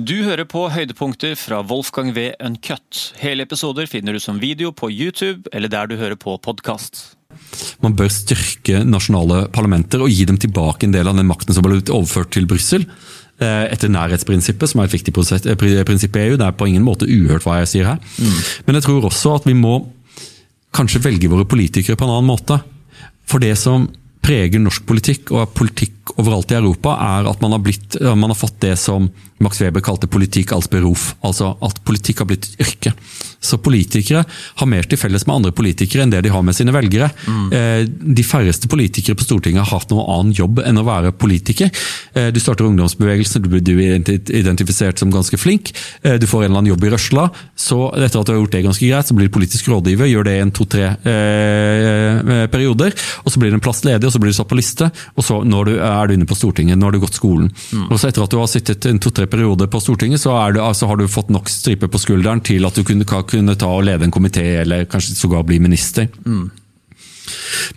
Du hører på høydepunkter fra Wolfgang V. Uncut. Hele episoder finner du som video på YouTube eller der du hører på podkast. Man bør styrke nasjonale parlamenter og gi dem tilbake en del av den makten som ble overført til Brussel. eh, Etter nærhetsprinsippet, som er et viktig eh, prinsipp i EU. Det er på ingen måte uhørt hva jeg sier her. Men jeg tror også at vi må kanskje velge våre politikere på en annen måte. For det som preger norsk politikk og politikk overalt i Europa, er at man har, blitt, man har fått det som Max Weber kalte politikk als beruf. Altså at politikk har blitt yrke. Så politikere har mer til felles med andre politikere enn det de har med sine velgere. Mm. De færreste politikere på Stortinget har hatt noen annen jobb enn å være politiker. Eh, Du starter ungdomsbevegelsen, du blir er identifisert som ganske flink. Eh, Du får en eller annen jobb i røsla. Så etter at du har gjort det ganske greit, så blir du politisk rådgiver. Gjør det i en to-tre eh, perioder. Og så blir det en plass ledig, og så blir du satt på liste. Og så når du, er du inne på Stortinget. Nå har du gått skolen. Og så etter at du har sittet en to-tre perioder på Stortinget, så, du, altså har du fått nok striper på skulderen til at du kunne, kunne ta og lede en komité, eller kanskje sågar bli minister.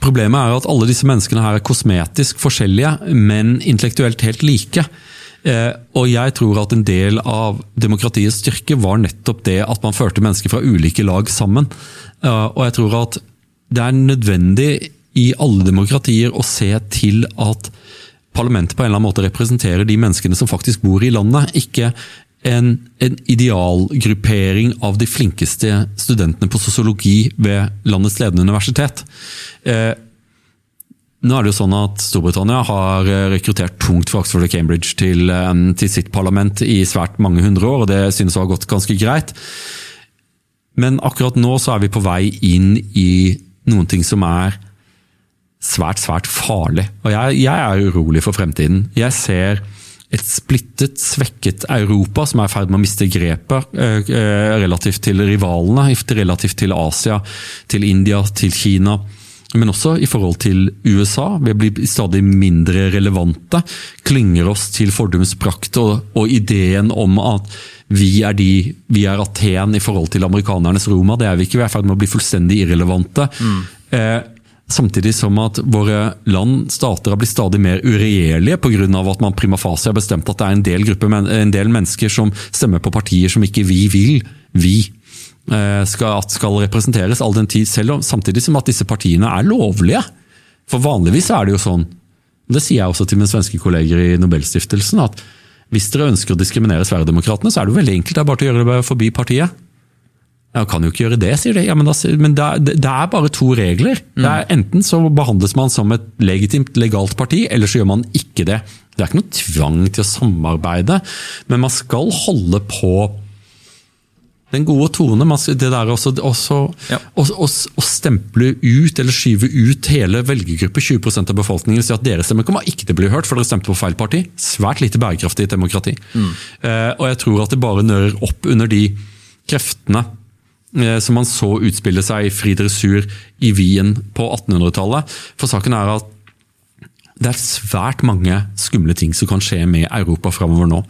Problemet er at alle disse menneskene her er kosmetisk forskjellige, men intellektuelt helt like. Eh, og jeg tror at en del av demokratiets styrke var nettopp det at man førte mennesker fra ulike lag sammen. Eh, og jeg tror at det er nødvendig i alle demokratier å se til at parlamentet på en eller annen måte representerer de menneskene som faktisk bor i landet, ikke en, en idealgruppering av de flinkeste studentene på sosiologi ved landets ledende universitet. Eh, nå er det jo sånn at Storbritannia har eh, rekruttert tungt fra Oxford og Cambridge til, eh, til sitt parlament i svært mange hundre år, og det synes å ha gått ganske greit. Men akkurat nå så er vi på vei inn i noen ting som er svært, svært farlig. Og jeg, jeg er urolig for fremtiden. Jeg ser et splittet, svekket Europa som er i ferd med å miste grepet eh, eh, relativt til rivalene, relativt til Asia, til India, til Kina. Men også i forhold til USA. Vi blir stadig mindre relevante. Klynger oss til fordums prakt og, og ideen om at vi er, de, vi er Aten i forhold til amerikanernes Roma. Det er vi ikke. Vi er i ferd med å bli fullstendig irrelevante. Eh, Samtidig som at våre land, stater, har blitt stadig mer uregjerlige pga. at man prima facie har bestemt at det er en del, gruppe, en del mennesker som stemmer på partier som ikke vi vil, vi eh, skal, skal representeres, all den tid, selv samtidig som at disse partiene er lovlige. For vanligvis er det jo sånn, det sier jeg også til mine svenske kolleger i Nobelstiftelsen, at hvis dere ønsker å diskriminere Sverigedemokraterna, så er det jo veldig enkelt, det er bare å gjøre det forbi partiet. Ja, kan jo ikke gjøre det, sier de. Ja, men, da, men det, er- det er bare to regler. Det er Enten så behandles man som et legitimt, legalt parti, eller så gjør man ikke det. Det er ikke noe tvang til å samarbeide, men man skal holde på den gode tone. Det der også, også Ja. å, å, å stemple ut eller skyve ut hele velgergruppe, 20% av befolkningen, si at deres stemme kommer ikke til å bli hørt, for dere stemte på feil parti. Svært lite bærekraftig demokrati. Mm. Eh, og jeg tror at det bare nører opp under de kreftene som man så utspille seg i fri dressur i Wien på 1800-tallet. For saken er at det er svært mange skumle ting som kan skje med Europa framover nå.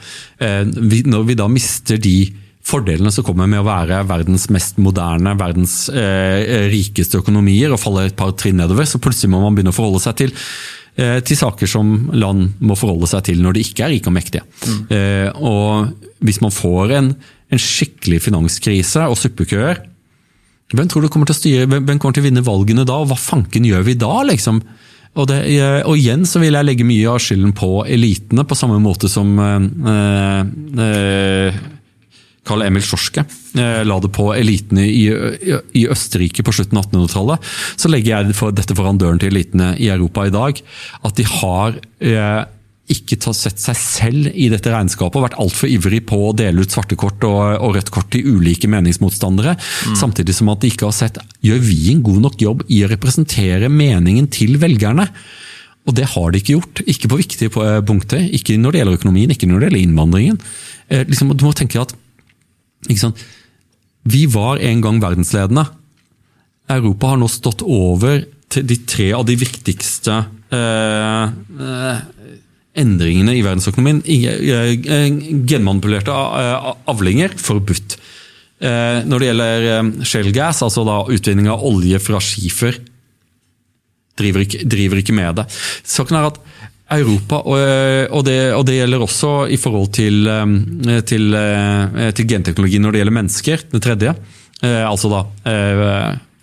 Eh, når vi da mister de fordelene som kommer med å være verdens mest moderne, verdens eh, rikeste økonomier, og faller et par trinn nedover, så plutselig må man begynne å forholde seg til eh, til saker som land må forholde seg til når de ikke er rike og mektige. Eh, og hvis man får en, en skikkelig finanskrise og suppekøer, hvem tror du kommer til å styre, hvem kommer til å vinne valgene da, og hva fanken gjør vi da, liksom? Og, det, eh, og igjen så vil jeg legge mye av skylden på elitene, på samme måte som eh, eh, Karl Emil Sjorske eh, la det på elitene i, i, Østerrike på slutten av 1800-tallet. Så legger jeg dette foran døren til elitene i Europa i dag. At de har ikke har sett seg selv i dette regnskapet og vært altfor ivrig på å dele ut svarte kort og, og rødt kort til ulike meningsmotstandere. Samtidig som at de ikke har sett gjør vi en god nok jobb i å representere meningen til velgerne. Og det har de ikke gjort. Ikke på viktige punkter. Ikke når det gjelder økonomien, ikke når det gjelder innvandringen. Eh, liksom, du må tenke at sant? Vi var en gang verdensledende. Europa har nå stått over til de tre av de viktigste eh, eh, endringene i verdensøkonomien. Genmanipulerte eh, avlinger forbudt. Eh, Når det gjelder eh, shale gas, altså da utvinning av olje fra skifer, driver ikke, driver ikke med det. Saken er at Europa, og, det, og, det, gjelder også i forhold til, til, til, genteknologi når det gjelder mennesker. Det tredje. Altså da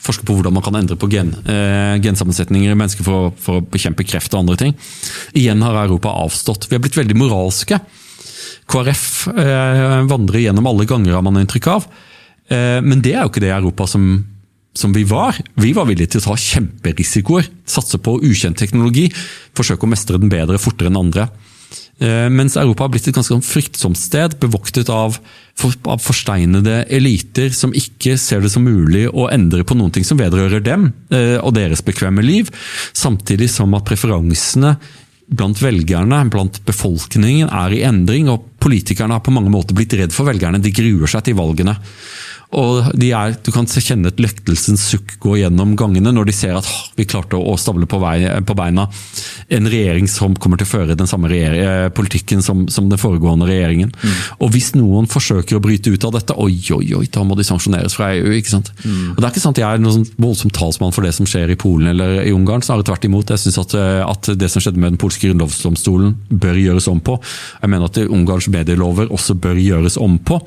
forske på hvordan man kan endre på gen, gensammensetninger i mennesker for, for, å bekjempe kreft og andre ting. Igjen har Europa avstått. Vi har blitt veldig moralske. KrF vandrer gjennom alle ganger, har man inntrykk av. men det er jo ikke det Europa som som vi var. Vi var villige til å ta kjemperisikoer, satse på ukjent teknologi, forsøke å mestre den bedre fortere enn andre. Eh, mens Europa har blitt et ganske sånn fryktsomt sted, bevoktet av, av forsteinede eliter som ikke ser det som mulig å endre på noen ting som vedrører dem eh, og deres bekvemme liv, samtidig som at preferansene blant velgerne, blant befolkningen, er i endring, og politikerne har på mange måter blitt redd for velgerne. De gruer seg til valgene. Og er, Du kan kjenne et lettelsens sukk gå gjennom gangene når de ser at vi klarte å stable på, vei, på, beina en regjering som kommer til å føre den samme eh, politikken som, som, den foregående regjeringen. Mm. Og Hvis noen forsøker å bryte ut av dette, oi, oi, oi, da må de sanksjoneres fra EU. ikke sant? Mm. Og Det er ikke sant at jeg er noen sånn voldsom talsmann for det som skjer i Polen eller i Ungarn. snarere tvert imot. Jeg syns at, eh, at, det som skjedde med den polske grunnlovsdomstolen bør gjøres om på. Jeg mener at Ungarns medielover også bør gjøres om på.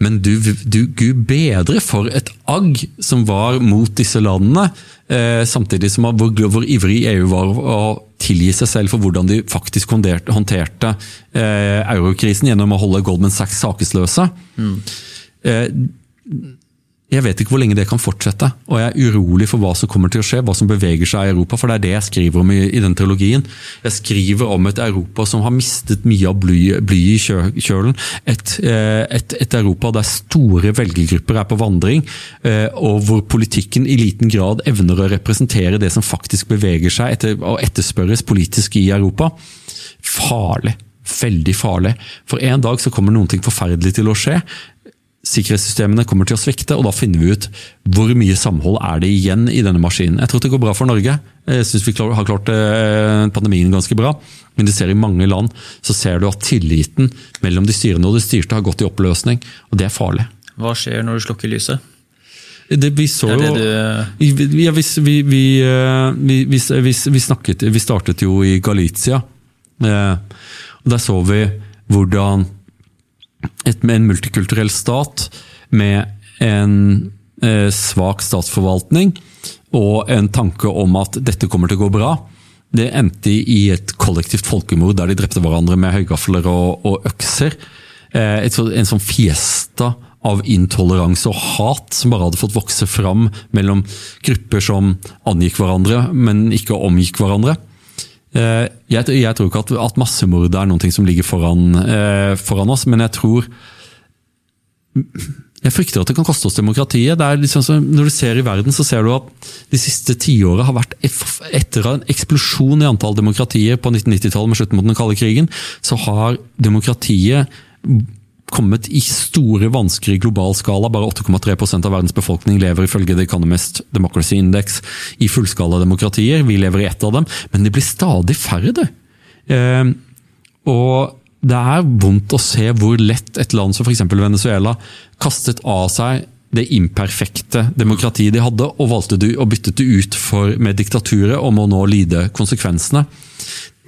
Men du, du, Gud bedre for et agg som var mot disse landene, eh, samtidig som hvor, hvor, ivrig EU var å tilgi seg selv for hvordan de faktisk håndterte eh, eurokrisen gjennom å holde Goldman Sachs sakesløse. Mm. Eh, jeg vet ikke hvor lenge det kan fortsette, og jeg er urolig for hva som kommer til å skje, hva som beveger seg i Europa, for det er det jeg skriver om i, i den trilogien. Jeg skriver om et Europa som har mistet mye av blyet bly i kjølen. Et, eh, et, et, Europa der store velgergrupper er på vandring, eh, og hvor politikken i liten grad evner å representere det som faktisk beveger seg etter, og etterspørres politisk i Europa. Farlig veldig farlig. For en dag så kommer noen ting forferdelig til å skje sikkerhetssystemene kommer til å svikte, og da finner vi ut hvor mye samhold er det igjen i denne maskinen. Jeg tror det går bra for Norge. Jeg syns vi har klart eh, pandemien ganske bra. Men du ser i mange land så ser du at tilliten mellom de styrende og de styrte har gått i oppløsning, og det er farlig. Hva skjer når du slukker lyset? Det, vi så jo ja, vi, vi, vi, snakket Vi startet jo i Galizia. Eh, og Der så vi hvordan et, en multikulturell stat med en eh, svak statsforvaltning og en tanke om at dette kommer til å gå bra. Det endte i et kollektivt folkemord der de drepte hverandre med høygafler og, og økser. Eh, et, en sånn fiesta av intoleranse og hat som bare hadde fått vokse fram mellom grupper som angikk hverandre, men ikke omgikk hverandre. Eh, jeg, jeg, tror ikke at, at massemord er noe som ligger foran, eh, foran, oss, men jeg tror Jeg frykter at det kan koste oss demokratiet. Liksom når du ser i verden, så ser du at de siste tiåret har vært etter en eksplosjon i antall demokratier på 1990-tallet med slutten mot den kalde krigen, så har demokratiet kommet i store vansker i global skala. Bare 8,3% av verdens befolkning lever ifølge The Economist Democracy Index i fullskalademokratier. Vi lever i ett av dem, men det blir stadig færre, du. Eh, og det er vondt å se hvor lett et land som f.eks. Venezuela kastet av seg det imperfekte demokratiet de hadde, og valgte du å bytte det ut for, med diktaturet og må nå lide konsekvensene.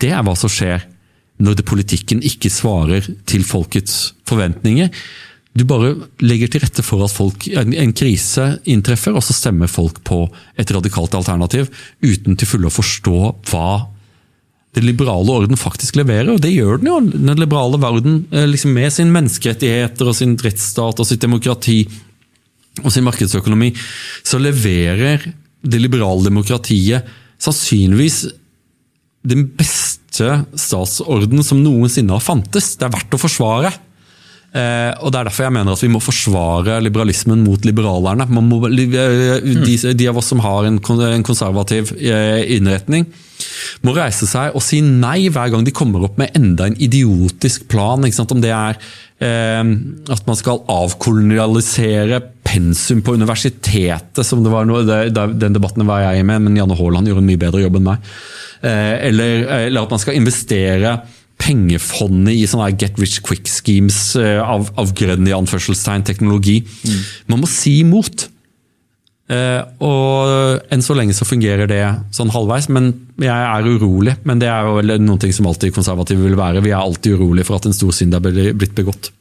Det er hva som skjer når det politikken ikke svarer til folkets forventninger. Du bare legger til rette for at folk, en, krise inntreffer, og så stemmer folk på et radikalt alternativ uten til fulle å forstå hva den liberale orden faktisk leverer. Og det gjør den jo, den liberale verden, eh, liksom med sin menneskerettigheter og sin rettsstat og sitt demokrati og sin markedsøkonomi. Så leverer det liberale demokratiet sannsynligvis den beste statsorden som noensinne har fantes. Det er verdt å forsvare. Eh, og Det er derfor jeg mener at vi må forsvare liberalismen mot liberalerne. Må, eh, de, de, av oss som har en, konservativ eh, innretning, må reise seg og si nei hver gang de kommer opp med enda en idiotisk plan. Om det er at man skal avkolonialisere pensum på universitetet, som det var noe, den debatten var jeg med, men Janne Haaland gjorde en mye bedre jobb enn meg. Eh, eller, eller, at man skal investere pengefondet i sånne get rich quick schemes eh, av, av grønn i anførselstegn teknologi. Mm. Man må si imot. Uh, og enn så lenge så fungerer det sånn halvveis, men jeg er urolig. Men det er jo noen ting som alltid konservative vil være. Vi er alltid urolig for at en stor synd er blitt begått.